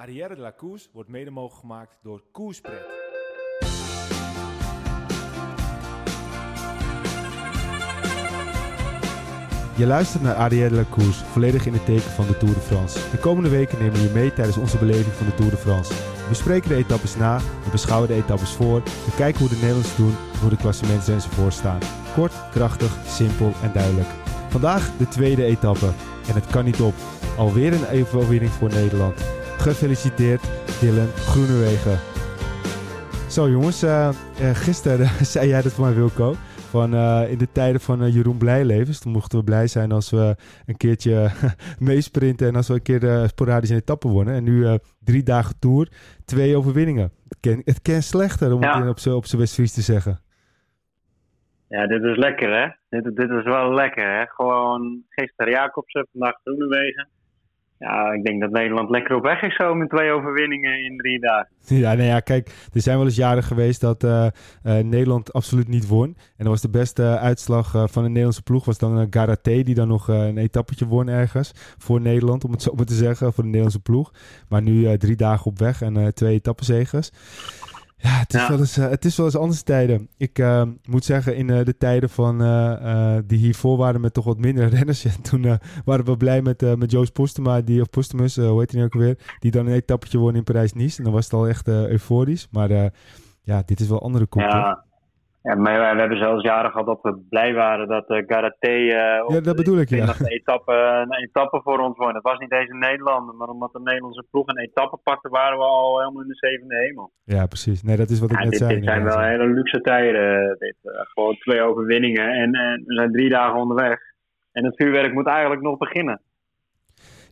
Arrière de la wordt mede mogelijk gemaakt door Koerspret. Je luistert naar Arrière de la Koers, volledig in het teken van de Tour de France. De komende weken nemen we je mee tijdens onze beleving van de Tour de France. We spreken de etappes na, we beschouwen de etappes voor, we kijken hoe de Nederlanders doen, hoe de klassementen enzovoort staan. Kort, krachtig, simpel en duidelijk. Vandaag de tweede etappe en het kan niet op. Alweer een overwinning voor Nederland. Gefeliciteerd Dylan Groenewegen. Zo jongens, uh, uh, gisteren zei jij dat voor mij Wilco. Van uh, in de tijden van Jeroen Blijlevens. Toen mochten we blij zijn als we een keertje meesprinten. En als we een keer sporadisch een etappe wonnen. En nu drie dagen tour, twee overwinningen. Het ken, het ken slechter om ja. het op zijn op Westfries te zeggen. Ja, dit is lekker hè. Dit, dit is wel lekker hè. Gewoon gisteren Jacobsen, vandaag Groenewegen. Ja, ik denk dat Nederland lekker op weg is zo met twee overwinningen in drie dagen. Ja, nou ja, kijk, er zijn wel eens jaren geweest dat uh, uh, Nederland absoluut niet won. En dan was de beste uitslag uh, van de Nederlandse ploeg was dan Garate, die dan nog een etappetje won ergens voor Nederland, om het zo maar te zeggen, voor de Nederlandse ploeg. Maar nu drie dagen op weg en twee etappenzegers. Ja, het is, Wel eens, uh, het is wel eens andere tijden. Ik uh, moet zeggen, in uh, de tijden van, die hiervoor waren met toch wat minder renners. Ja, toen waren we blij met, met Joost Postema, die, of Postumus, hoe heet hij nu ook weer, die dan een etappetje won in Parijs-Nice. En dan was het al echt euforisch. Maar ja, dit is wel andere koek. Ja. Ja, maar we hebben zelfs jaren gehad dat we blij waren dat uh, Garate uh, ja, dat bedoel ik, ja. een, etappe, een etappe voor ons won. Het was niet eens een Nederlander, maar omdat de Nederlandse ploeg een etappe pakte, waren we al helemaal in de zevende hemel. Ja, precies. Nee, dat is wat ik ja, net dit, zei. Dit zijn wel hele luxe tijden. Dit, uh, gewoon twee overwinningen en, en we zijn drie dagen onderweg. En het vuurwerk moet eigenlijk nog beginnen.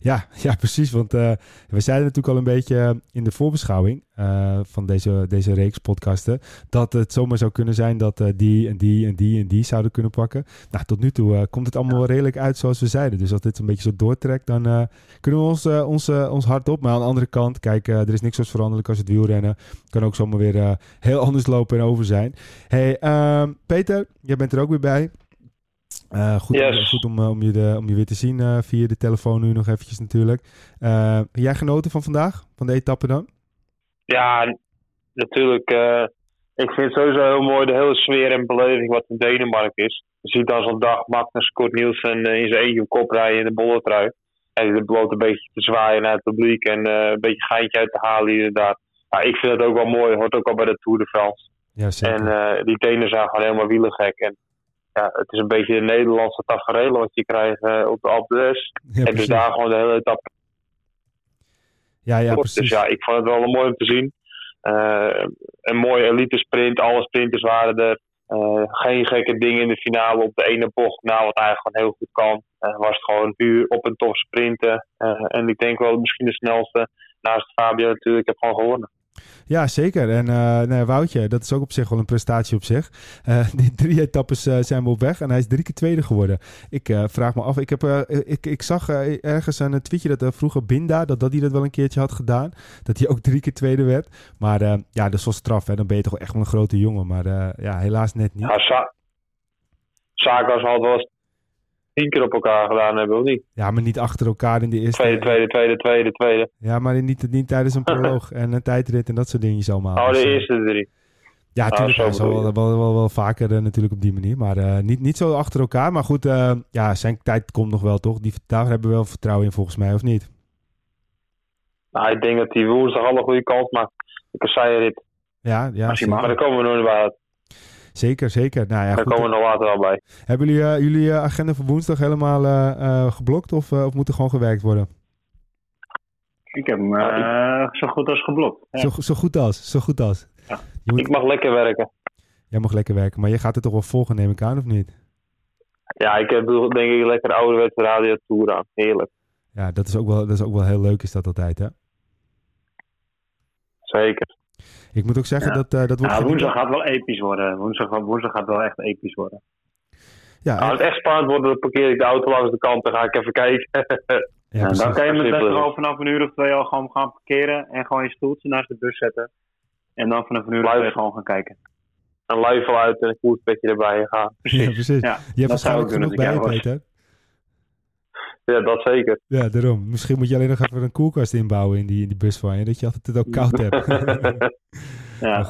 Ja, ja, precies. Want uh, we zeiden natuurlijk al een beetje in de voorbeschouwing uh, van deze, deze reeks podcasten. dat het zomaar zou kunnen zijn dat uh, die en die en die en die zouden kunnen pakken. Nou, tot nu toe komt het allemaal ja. redelijk uit zoals we zeiden. Dus als dit een beetje zo doortrekt, dan kunnen we ons, ons, ons hart op. Maar aan de andere kant, kijk, er is niks zo veranderlijk als het wielrennen. Kan ook zomaar weer heel anders lopen en over zijn. Hey, ehm, Peter, jij bent er ook weer bij. Uh, goed, yes. om, goed om, om, je de, om je weer te zien uh, via de telefoon nu nog eventjes natuurlijk. Uh, jij genoten van vandaag, van de etappe dan? Ja, natuurlijk. ik vind het sowieso heel mooi de hele sfeer en beleving wat in Denemarken is. Je ziet dan zo'n dag Magnus Kort Nielsen in zijn eentje op kop rijden in de bolletrui. En die bloot een beetje te zwaaien naar het publiek en een beetje geintje uit te halen inderdaad. Ja, ik vind het ook wel mooi, hoort ook al bij de Tour de France. Ja, zeker. En die Denen zijn gewoon helemaal wielengek. En ja, het is een beetje de Nederlandse tafereel wat je krijgt uh, op de Alpe d'Huez. Ja, en dus daar gewoon de hele etappe. Ja, ja, dus ja, ik vond het wel mooi om te zien. Uh, een mooie elite sprint, alle sprinters waren er. Uh, geen gekke dingen in de finale op de ene bocht. Nou, wat eigenlijk gewoon heel goed kan. was het gewoon puur op een tof sprinten. en ik denk wel misschien de snelste. Naast Fabio natuurlijk, heb gewoon gewonnen. Ja, zeker. En uh, Woutje, dat is ook op zich wel een prestatie op zich. Uh, die drie etappes uh, zijn we op weg en hij is drie keer tweede geworden. Ik vraag me af, ik, heb, ik, ik zag ergens een tweetje dat vroeger Binda, dat, dat hij dat wel een keertje had gedaan. Dat hij ook drie keer tweede werd. Maar ja, dat is wel straf. Hè. Dan ben je toch echt wel een grote jongen. Maar ja, helaas net niet. Ja, Sa Sagas tien keer op elkaar gedaan hebben, of niet? Ja, maar niet achter elkaar in de eerste... Tweede, tweede, tweede, tweede, tweede. Ja, maar niet, niet tijdens een proloog en een tijdrit en dat soort dingetjes allemaal. Oh, de dus, eerste drie. Ja, natuurlijk. Ah, wel, wel, wel, wel, wel vaker uh, natuurlijk op die manier. Maar uh, niet, niet zo achter elkaar. Maar goed, uh, ja, zijn tijd komt nog wel, toch? Die, daar hebben we wel vertrouwen in, volgens mij, of niet? Nou, ik denk dat hij woensdag al een goede kans maakt. De kasseienrit. Ja, ja. Maar daar komen we nog niet bij Zeker, zeker. Nou, ja, Daar goed. komen we nog later wel bij. Hebben jullie uh, jullie uh, agenda voor woensdag helemaal uh, geblokt of, of moet er gewoon gewerkt worden? Ik heb hem zo goed als geblokt. Ja. Zo, zo, goed als, zo goed als. Ja. Moet... Ik mag lekker werken. Jij mag lekker werken, maar je gaat er toch wel volgen, neem ik aan, of niet? Ja, ik heb denk ik lekker ouderwetse radio tour aan. Heerlijk. Ja, dat is, ook wel, dat is ook wel heel leuk, is dat altijd, hè? Zeker. Ik moet ook zeggen ja. dat uh, dat wordt. Ja, woensdag gaat wel episch worden. Woensdag, woensdag gaat wel echt episch worden. Ja, Als het echt spannend wordt, dan parkeer ik de auto langs de kant en ga ik even kijken. ja, ja, dan kan je met best wel vanaf een uur of twee al gewoon gaan parkeren en gewoon je stoeltje naast de bus zetten. En dan vanaf een uur of twee gewoon gaan kijken. Een luifel uit en een koerspetje erbij gaan. Precies. Ja, precies. Ja, je hebt waarschijnlijk genoeg bij, Peter. Ja, dat zeker. Ja, daarom. Misschien moet je alleen nog even een koelkast inbouwen in die, in die bus van je, dat je altijd het ook koud hebt. Ja,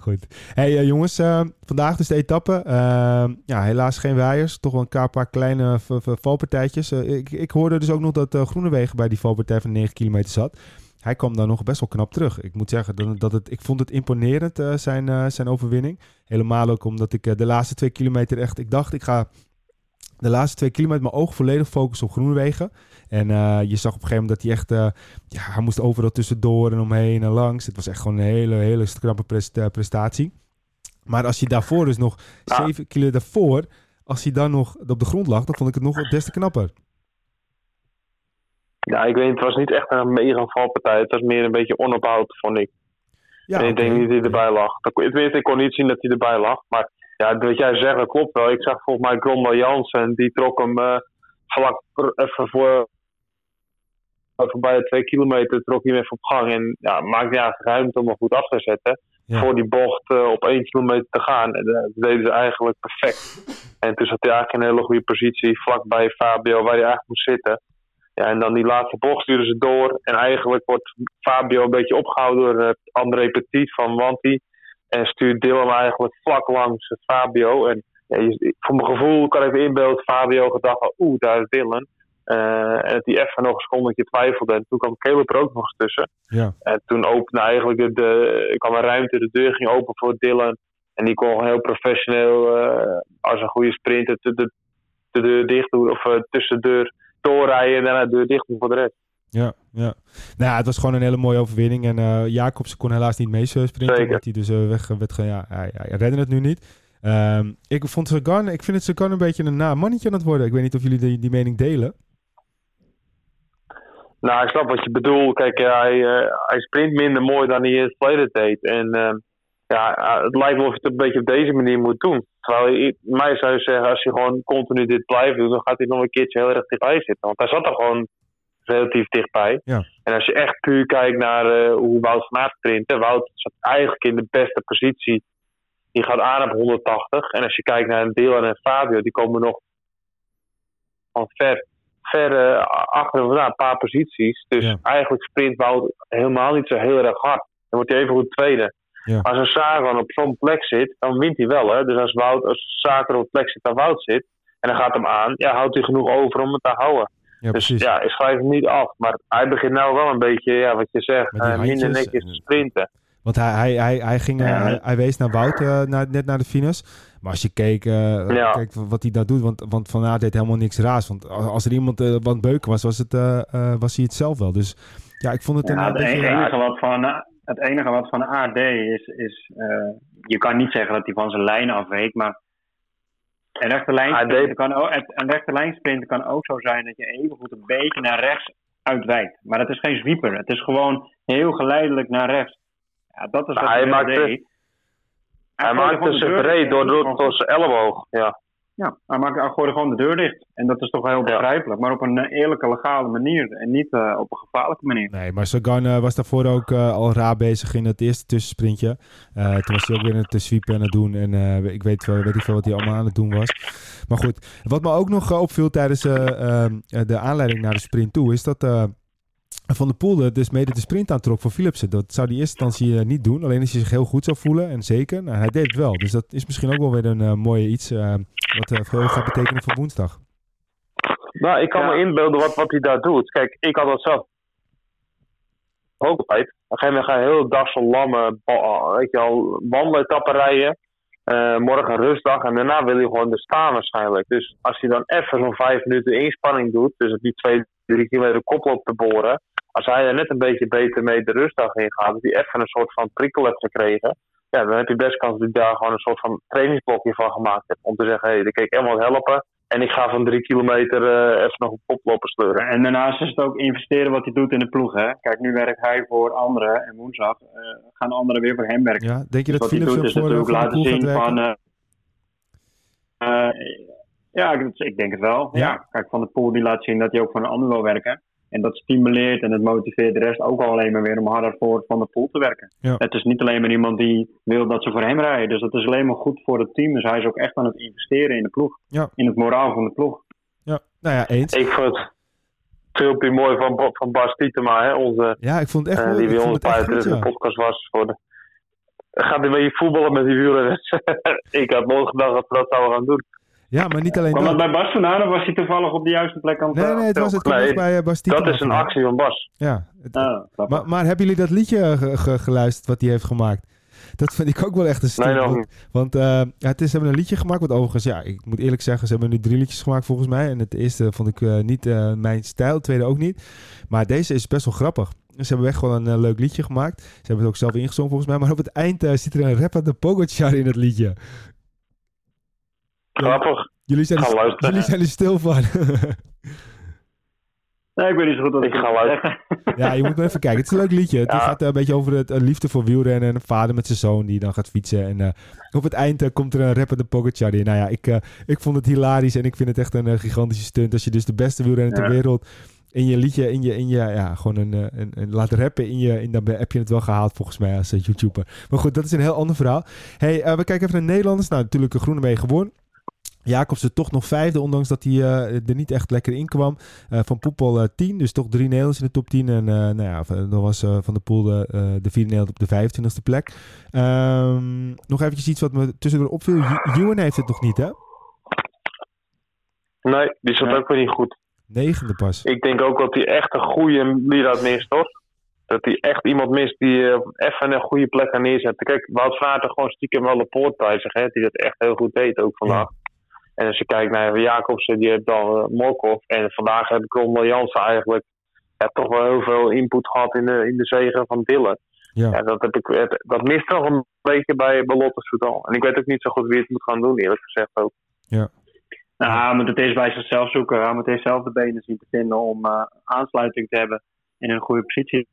Goed. Hey eh, jongens, eh, vandaag dus de etappe. Eh, ja, helaas geen waaiers. Toch wel een paar, kleine valpartijtjes. Ik, ik hoorde dus ook nog dat Groenewegen bij die valpartij van 9 kilometer zat. Hij kwam daar nog best wel knap terug. Ik moet zeggen, dat, dat het, ik vond het imponerend, zijn, zijn overwinning. Helemaal ook omdat ik de laatste twee kilometer echt... Ik dacht, ik ga de laatste twee kilometer mijn oog volledig focussen op Groenewegen. En eh, je zag op een gegeven moment dat hij echt... eh, ja, hij moest overal tussendoor en omheen en langs. Het was echt gewoon een hele, hele knappe eh, prestatie. Maar als je daarvoor dus nog zeven kilo daarvoor... Als hij dan nog op de grond lag, dan vond ik het nog des te knapper. Ja, ik weet, het was niet echt een mega valpartij. Het was meer een beetje onophoudelijk, vond ik. Ja, en ik denk niet dat hij erbij lag. Tenminste, ik kon niet zien dat hij erbij lag. Maar ja, wat jij zegt, dat klopt wel. Ik zag volgens mij Gromwell Jansen, die trok hem eh, vlak even voor... Voorbij de twee kilometer trok hij hem even op gang. En ja, maakte ja, ruimte om hem goed af te zetten. Ja. Voor die bocht eh, op één kilometer te gaan. En eh, dat deden ze eigenlijk perfect. En toen zat hij eigenlijk in een hele goede positie. Vlakbij Fabio, waar hij eigenlijk moest zitten. Ja, en dan die laatste bocht sturen ze door. En eigenlijk wordt Fabio een beetje opgehouden door André Petit van Wanty. En stuurt Dylan eigenlijk vlak langs Fabio. En ja, je- voor mijn gevoel kan ik me inbeelden, Fabio gedacht van oeh, daar is Dylan. Eh, en dat hij even nog een secondetje twijfelde. En toen kwam Caleb er ook nog eens tussen. Ja. En toen opende eigenlijk de, de, kwam een ruimte, de deur ging open voor Dylan. En die kon heel professioneel, eh, als een goede sprinter, de, de, de deur dicht doen. Of eh, tussen de deur doorrijden en daarna de deur dicht doen voor de rest. Ja, ja. Nou ja, het was gewoon een hele mooie overwinning. En eh Jacobsen kon helaas niet mee sprinten. Zeker. Omdat hij dus eh, weg werd Ja, hij, hij redde het nu niet. Ehm, ik vond Sagan, ik vind het Sagan een beetje een na mannetje aan het worden. Ik weet niet of jullie die, die mening delen. Nou, ik snap wat je bedoelt. Kijk, hij, eh, hij sprint minder mooi dan hij in het verleden deed. En eh, ja, eh, het lijkt wel of je het een beetje op deze manier moet doen. Terwijl mij zou je zeggen, als je gewoon continu dit blijft doen, dan gaat hij nog een keertje heel erg dichtbij zitten. Want hij zat er gewoon relatief dichtbij. Ja. En als je echt puur kijkt naar eh, hoe Wout van Aert sprint, hè, Wout zat eigenlijk in de beste positie. Die gaat aan op 180. En als je kijkt naar een Dylan en Fabio, die komen nog van ver, ver eh, achter vandaan, een paar posities. Dus Ja. eigenlijk sprint Wout helemaal niet zo heel erg hard. Dan wordt hij even goed tweede. Ja. Als een Sagan op zo'n plek zit, dan wint hij wel. Hè? Dus als, Wout, als Sagan op een plek zit waar Wout zit, en dan gaat hem aan, ja, houdt hij genoeg over om het te houden. Ja, dus precies. ja, ik schrijf hem niet af. Maar hij begint nou wel een beetje, ja, wat je zegt, eh, minder netjes te sprinten. Want hij, hij, hij, hij, ging, eh, Ja. hij, hij wees naar Wout eh, naar, net naar de finish. Maar als je keek, eh, Ja. kijk wat hij daar doet, want, want Van Aert deed helemaal niks raars. Want als er iemand eh wat beuken was, was, het, eh, eh, was hij het zelf wel. Dus ja, ik vond het een Ja, eh, het, beetje... enige wat van, het enige wat Van Aert deed is, is eh, je kan niet zeggen dat hij van zijn lijn afweek, maar een rechte lijn Hij kan ook, kan ook zo zijn dat je even goed een beetje naar rechts uitwijkt. Maar het is geen sweeper, het is gewoon heel geleidelijk naar rechts. Ja, dat is wat Hij hij, maakte- deed. Hij maakte ze deur breed dicht. door, door zijn elleboog. Ja. Ja, hij, maakte, hij gooide gewoon de deur dicht. En dat is toch heel Ja. begrijpelijk, maar op een eh, eerlijke, legale manier en niet eh, op een gevaarlijke manier. Nee, maar Sagan eh, was daarvoor ook al raar bezig in het eerste tussensprintje. Eh, toen was hij ook weer aan het sweepen en het doen. En eh, ik weet, wel, weet ik veel wat hij allemaal aan het doen was. Maar goed, wat me ook nog opviel tijdens eh, ehm, eh, de aanleiding naar de sprint toe... is dat eh, Van der Poel er dus mede de sprint aantrok voor Philipsen. Dat zou hij in eerste instantie eh, niet doen. Alleen als hij zich heel goed zou voelen, en zeker. Nou, hij deed het wel. Dus dat is misschien ook wel weer een eh, mooie iets... eh, wat eh, veel gaat betekenen voor woensdag. Nou, ik kan Ja. me inbeelden wat, wat hij daar doet. Kijk, ik had dat zelf ook altijd. Op een gegeven moment ga je heel de dag zo'n lamme, weet je al, wandeletappen rijden. Eh, morgen een rustdag en daarna wil je gewoon er staan waarschijnlijk. Dus als je dan even zo'n vijf minuten inspanning doet, dus op die twee, drie kilometer koppel te boren. Als hij er net een beetje beter mee de rustdag in gaat, dat hij even een soort van prikkel heeft gekregen. Ja, dan heb je best kans dat hij daar gewoon een soort van trainingsblokje van gemaakt hebt. Om te zeggen, hé, hey, dan kan ik helemaal helpen. En ik ga van drie kilometer eh, even nog een kop lopen sleuren. En daarnaast is het ook investeren wat hij doet in de ploeg. Hè? Kijk, nu werkt hij voor anderen en woensdag eh, gaan anderen weer voor hem werken. Ja, denk je Dus dat hij Philips doet is voor, de laten zien van... eh, ja, ik, ik denk het wel. Ja. Ja. Kijk, Van de Poel die laat zien dat hij ook voor een ander wil werken. En dat stimuleert en het motiveert de rest ook al alleen maar weer om harder voor Van de Poel te werken. Ja. Het is niet alleen maar iemand die wil dat ze voor hem rijden. Dus dat is alleen maar goed voor het team. Dus hij is ook echt aan het investeren in de ploeg. Ja. In het moraal van de ploeg. Ja, nou ja, eens. Ik vond het filmpje mooi van, van Bas Tietema, hè, onze, Ja, ik vond het echt mooi. die bij ons bij de ja. podcast was. Voor de, gaat hij met je voetballen met die wielrenners? ik had nooit gedacht dat we dat zouden gaan doen. Ja, maar niet alleen dat dat. bij Bas vandaan of was hij toevallig op de juiste plek aan het Nee, nee, het was het Nee, bij eh, Bas Dat is een actie van Bas. Ja. Het- Ah, maar, maar hebben jullie dat liedje ge- ge- geluisterd wat hij heeft gemaakt? Dat vind ik ook wel echt een stuk. Nee, want eh, ja, het is, ze hebben een liedje gemaakt. Wat overigens, ja, ik moet eerlijk zeggen, ze hebben nu drie liedjes gemaakt volgens mij. En het eerste vond ik eh, niet eh, mijn stijl, het tweede ook niet. Maar deze is best wel grappig. Ze hebben echt wel een eh, leuk liedje gemaakt. Ze hebben het ook zelf ingezongen volgens mij. Maar op het eind eh, zit er een rapper de Pogacar in het liedje. Grappig. Jullie zijn, er, luisteren. jullie zijn er stil van. Nee, ik weet niet zo goed wat Ik ga luisteren. ja, je moet maar even kijken. Het is een leuk liedje. Het Ja. gaat eh, een beetje over het eh, liefde voor wielrennen. En een vader met zijn zoon die dan gaat fietsen. En eh, op het eind komt er een rapper de Pogacar in. Nou ja, ik, eh, ik vond het hilarisch. En ik vind het echt een gigantische stunt. Als je dus de beste wielrenner ter wereld in je liedje, in je, in je ja, gewoon een, een, een laat rappen in je, in, dan heb je het wel gehaald volgens mij als YouTuber. Maar goed, dat is een heel ander verhaal. Hey, we kijken even naar de Nederlanders. Nou, natuurlijk een Groene mee gewonnen. Jacobsen toch nog vijfde, ondanks dat hij eh, er niet echt lekker in kwam. Eh, van Poepel eh 10, dus toch drie Nederlanders in de top 10. En eh, nou ja, dan was eh, Van der Poel de, eh, de vierde Nederlander op de 25e plek. Ehm, nog eventjes iets wat me tussendoor opviel. Ju- Ewan heeft het nog niet, hè? Nee, die zat Ja. ook weer niet goed. Negende pas. Ik denk ook dat hij echt een goede Lirat mist, hoor. Dat hij echt iemand mist die eh, even een goede plek kan neerzetten. Kijk, Wout had gewoon stiekem wel de poort bij zich, hè, die dat echt heel goed deed ook vandaag. En als je kijkt naar Jacobsen, die heeft dan uh, Morkov. En vandaag heb Cromwell Jansen eigenlijk ja, toch wel heel veel input gehad in de, in de zegen van Dillen. Ja. Ja, dat, heb ik, dat mist nog een beetje bij, bij Lotte Soudal. En ik weet ook niet zo goed wie het moet gaan doen, eerlijk gezegd ook. Nou, hij moet het eerst bij zichzelf zoeken. Hij moet eerst zelf de benen zien te vinden om eh, aansluiting te hebben in een goede positie.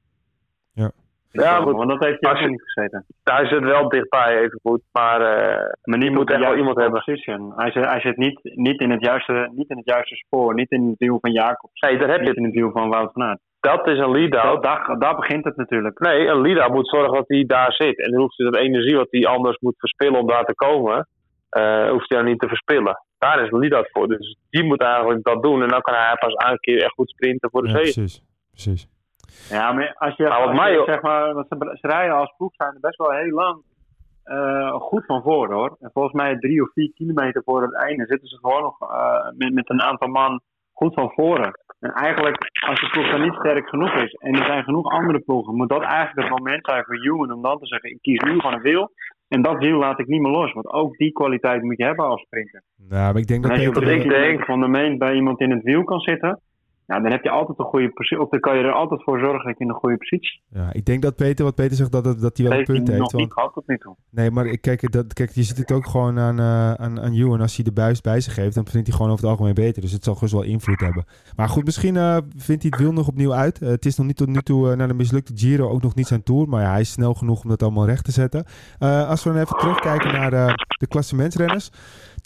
Ja. Ja, goed. Want dat heeft ook je- niet gezeten. Hij zit wel dichtbij, even goed. Maar eh, Maar niet moet echt wel iemand hebben. position. Hij zit, hij zit niet, niet, in het juiste, niet in het juiste spoor. Niet in het wiel van Jacobs. nee, daar heb je het. in het wiel van Wout van Aert. Dat is een lead-out. Daar, daar begint het natuurlijk. Nee, een leader moet zorgen dat hij daar zit. En dan hoeft hij dat energie wat hij anders moet verspillen om daar te komen, eh, hoeft hij dan niet te verspillen. Daar is een leader voor. Dus die moet eigenlijk dat doen. En dan kan hij pas een keer echt goed sprinten voor de Ja, zee. precies. precies. Ja, maar als je, als zeg maar, want ze, ze rijden als ploeg zijn er best wel heel lang eh, goed van voor hoor. En volgens mij drie of vier kilometer voor het einde zitten ze gewoon nog eh, met, met een aantal man goed van voren. En eigenlijk, als de ploeg dan niet sterk genoeg is en er zijn genoeg andere ploegen, moet dat eigenlijk het moment zijn voor Human om dan te zeggen: ik kies nu gewoon een wiel. En dat wiel laat ik niet meer los. Want ook die kwaliteit moet je hebben als sprinter. Nou, maar ik denk En dat als je op denk- van de main bij iemand in het wiel kan zitten, ja, dan heb je altijd een goede positie. Of dan kan je er altijd voor zorgen dat je in een goede positie Ja, ik denk dat Peter, wat Peter zegt, dat, dat, dat hij wel een punt heeft. nog Want niet gehad tot nu toe. Nee, maar ik, kijk, dat, kijk, je ziet het ook gewoon aan, eh aan, aan Ewan. Als hij de buis bij zich heeft, dan vindt hij gewoon over het algemeen beter. Dus het zal gerust wel invloed hebben. Maar goed, misschien eh, vindt hij het wiel nog opnieuw uit. Eh, het is nog niet tot nu toe, eh, na de mislukte Giro, ook nog niet zijn Tour. Maar ja, hij is snel genoeg om dat allemaal recht te zetten. Als we dan even terugkijken naar de klassementsrenners.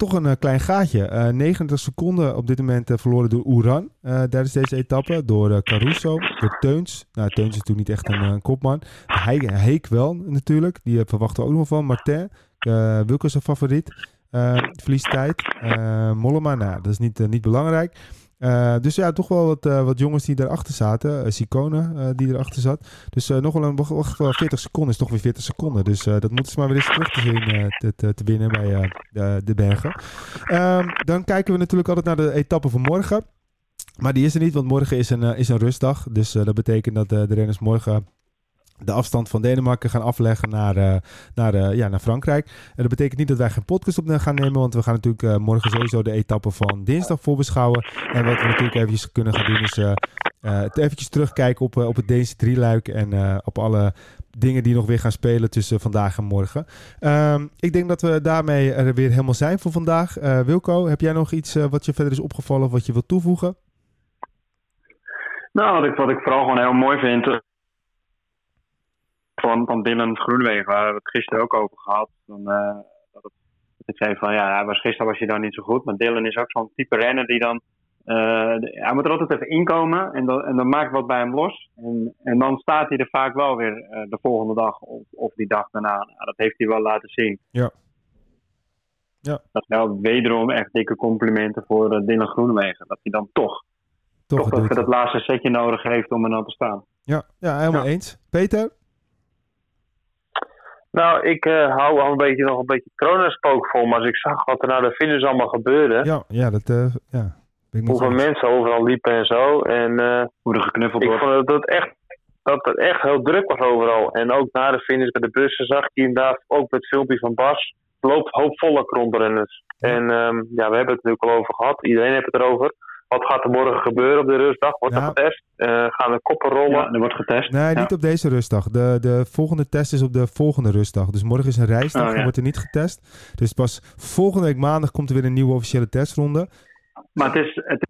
Toch een eh, klein gaatje. Eh 39 seconden op dit moment eh, verloren door Oeran eh, tijdens deze etappe. Door eh, Caruso, door Teuns. Nou, Teuns is natuurlijk niet echt een, eh, kopman. Hij, Heek wel natuurlijk. Die eh, verwachten we ook nog van. Martin. Is een favoriet. Verliest tijd. Mollema, nou, dat is niet, niet belangrijk. Uh, dus ja, toch wel wat, uh, wat jongens die daarachter zaten. Uh, Sicone die erachter zat. Dus nog wel een wacht, wel 40 seconden is toch weer 40 seconden. Dus dat moeten ze maar weer eens terug te zien te, te, te, winnen bij de, de, bergen. Ehm, dan kijken we natuurlijk altijd naar de etappe van morgen. Maar die is er niet, want morgen is een, is een rustdag. Dus dat betekent dat de renners morgen de afstand van Denemarken gaan afleggen naar, uh, naar, uh, ja, naar Frankrijk. En dat betekent niet dat wij geen podcast op gaan nemen, want we gaan natuurlijk uh, morgen sowieso de etappe van dinsdag voorbeschouwen. En wat we natuurlijk eventjes kunnen gaan doen is eventjes terugkijken op, op het Deense drieluik en op alle dingen die nog weer gaan spelen tussen vandaag en morgen. Um, ik denk dat we daarmee er weer helemaal zijn voor vandaag. Wilco, heb jij nog iets wat je verder is opgevallen of wat je wilt toevoegen? Nou, wat ik, wat ik vooral gewoon heel mooi vind, van, van Dylan Groenwegen, waar we het gisteren ook over gehad. Dan, uh, dat, het, dat ik zei van ja, hij was, gisteren was hij dan niet zo goed. Maar Dylan is ook zo'n type renner die dan. Uh, hij moet er altijd even inkomen en dan, en dan maakt wat bij hem los. En, en dan staat hij er vaak wel weer uh, de volgende dag of, of die dag daarna. Nou, dat heeft hij wel laten zien. Ja. Ja. Dat is wel wederom echt dikke complimenten voor uh, Dylan Groenewegen. Dat hij dan toch, Toch, dat, laatste setje nodig heeft om er dan te staan. Ja, ja helemaal Ja. eens. Peter? Nou, ik eh, hou al een beetje, nog een beetje coronaspook voor me. Als ik zag wat er na de finish allemaal gebeurde. Ja, ja dat eh, ja. Ik hoeveel mensen overal liepen en zo. En eh, Hoe er geknuffeld ik wordt. vond dat het, echt, dat het echt heel druk was overal. En ook na de finish bij de bussen zag je inderdaad ook het filmpje van Bas. Loopt hoopvolle rondrenners. En ehm, ja, we hebben het natuurlijk al over gehad. Iedereen heeft het erover. Wat gaat er morgen gebeuren op de rustdag? Wordt er getest? Eh, gaan de koppen rollen? Ja, er wordt getest. Nee, Ja. niet op deze rustdag. De, de volgende test is op de volgende rustdag. Dus morgen is een reisdag Oh, en wordt er niet getest. Dus pas volgende week maandag komt er weer een nieuwe officiële testronde. Maar het is, het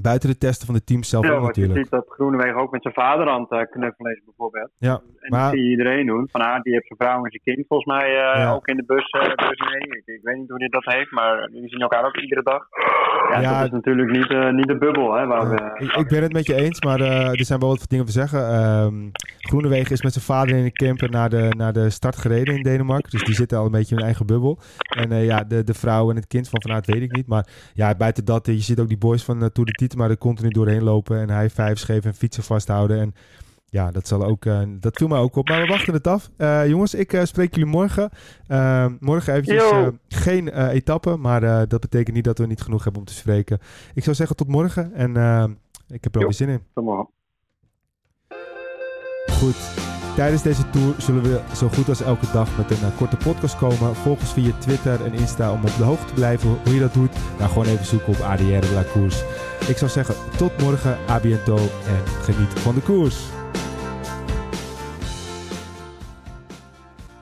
Buiten de testen van de teams zelf is ook want je natuurlijk. ziet dat Groenewegen ook met zijn vader aan het eh, knuffelen is bijvoorbeeld. Ja, En maar- dat zie je iedereen doen. Van ah, die heeft zijn vrouw en zijn kind volgens mij eh, Ja. ook in de bus, eh, bus mee. Ik, ik weet niet hoe hij dat heeft, maar die zien elkaar ook iedere dag. Ja, Ja. dat is natuurlijk niet, eh, niet de bubbel hè, waar we... ik, ik ben het met je eens, maar er zijn wel wat dingen te zeggen. Ehm Groenewegen is met zijn vader in een camper naar de, naar de start gereden in Denemarken. Dus die zitten al een beetje in hun eigen bubbel. En ja, de, de vrouw en het kind van vanuit weet ik niet. Maar ja, buiten dat, je ziet ook die boys van uh, Tour de Tietema er continu doorheen lopen. En hij vijf geven en fietsen vasthouden. En ja, dat, zal ook, eh, dat viel mij ook op. Maar we wachten het af. Eh, jongens, ik eh, spreek jullie morgen. Morgen eventjes Yo. geen etappe. Maar dat betekent niet dat we niet genoeg hebben om te spreken. Ik zou zeggen tot morgen. En ik heb er Jo. weer zin in. Goed. Tijdens deze tour zullen we zo goed als elke dag met een eh, korte podcast komen. Volg ons via Twitter en Insta om op de hoogte te blijven hoe je dat doet. Nou, gewoon even zoeken op ADR la Koers. Ik zou zeggen tot morgen, a biento en geniet van de koers.